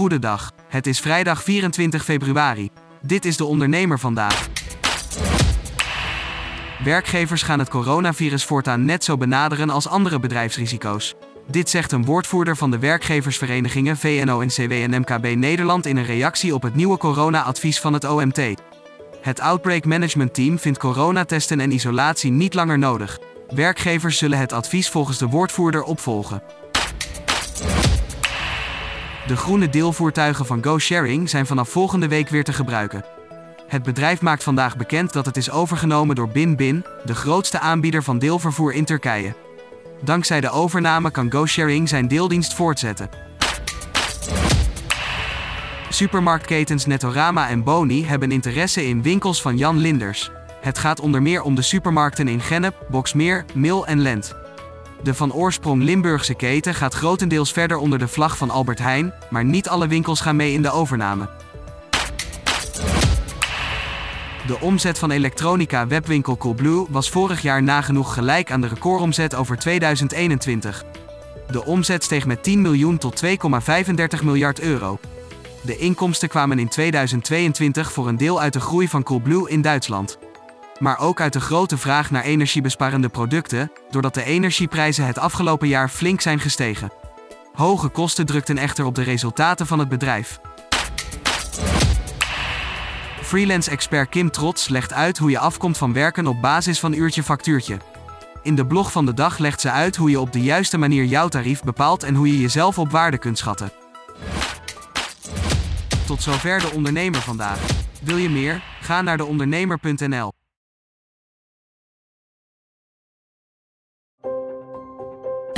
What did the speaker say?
Goedendag. Het is vrijdag 24 februari. Dit is de ondernemer vandaag. Werkgevers gaan het coronavirus voortaan net zo benaderen als andere bedrijfsrisico's. Dit zegt een woordvoerder van de werkgeversverenigingen VNO-NCW en MKB Nederland in een reactie op het nieuwe corona-advies van het OMT. Het Outbreak Management Team vindt coronatesten en isolatie niet langer nodig. Werkgevers zullen het advies volgens de woordvoerder opvolgen. De groene deelvoertuigen van GoSharing zijn vanaf volgende week weer te gebruiken. Het bedrijf maakt vandaag bekend dat het is overgenomen door BinBin, de grootste aanbieder van deelvervoer in Turkije. Dankzij de overname kan GoSharing zijn deeldienst voortzetten. Supermarktketens Netorama en Boni hebben interesse in winkels van Jan Linders. Het gaat onder meer om de supermarkten in Gennep, Boksmeer, Mil en Lent. De van oorsprong Limburgse keten gaat grotendeels verder onder de vlag van Albert Heijn, maar niet alle winkels gaan mee in de overname. De omzet van elektronica webwinkel Coolblue was vorig jaar nagenoeg gelijk aan de recordomzet over 2021. De omzet steeg met 10 miljoen tot 2,35 miljard euro. De inkomsten kwamen in 2022 voor een deel uit de groei van Coolblue in Duitsland. Maar ook uit de grote vraag naar energiebesparende producten, doordat de energieprijzen het afgelopen jaar flink zijn gestegen. Hoge kosten drukten echter op de resultaten van het bedrijf. Freelance-expert Kim Trots legt uit hoe je afkomt van werken op basis van uurtje factuurtje. In de blog van de dag legt ze uit hoe je op de juiste manier jouw tarief bepaalt en hoe je jezelf op waarde kunt schatten. Tot zover de ondernemer vandaag. Wil je meer? Ga naar deondernemer.nl.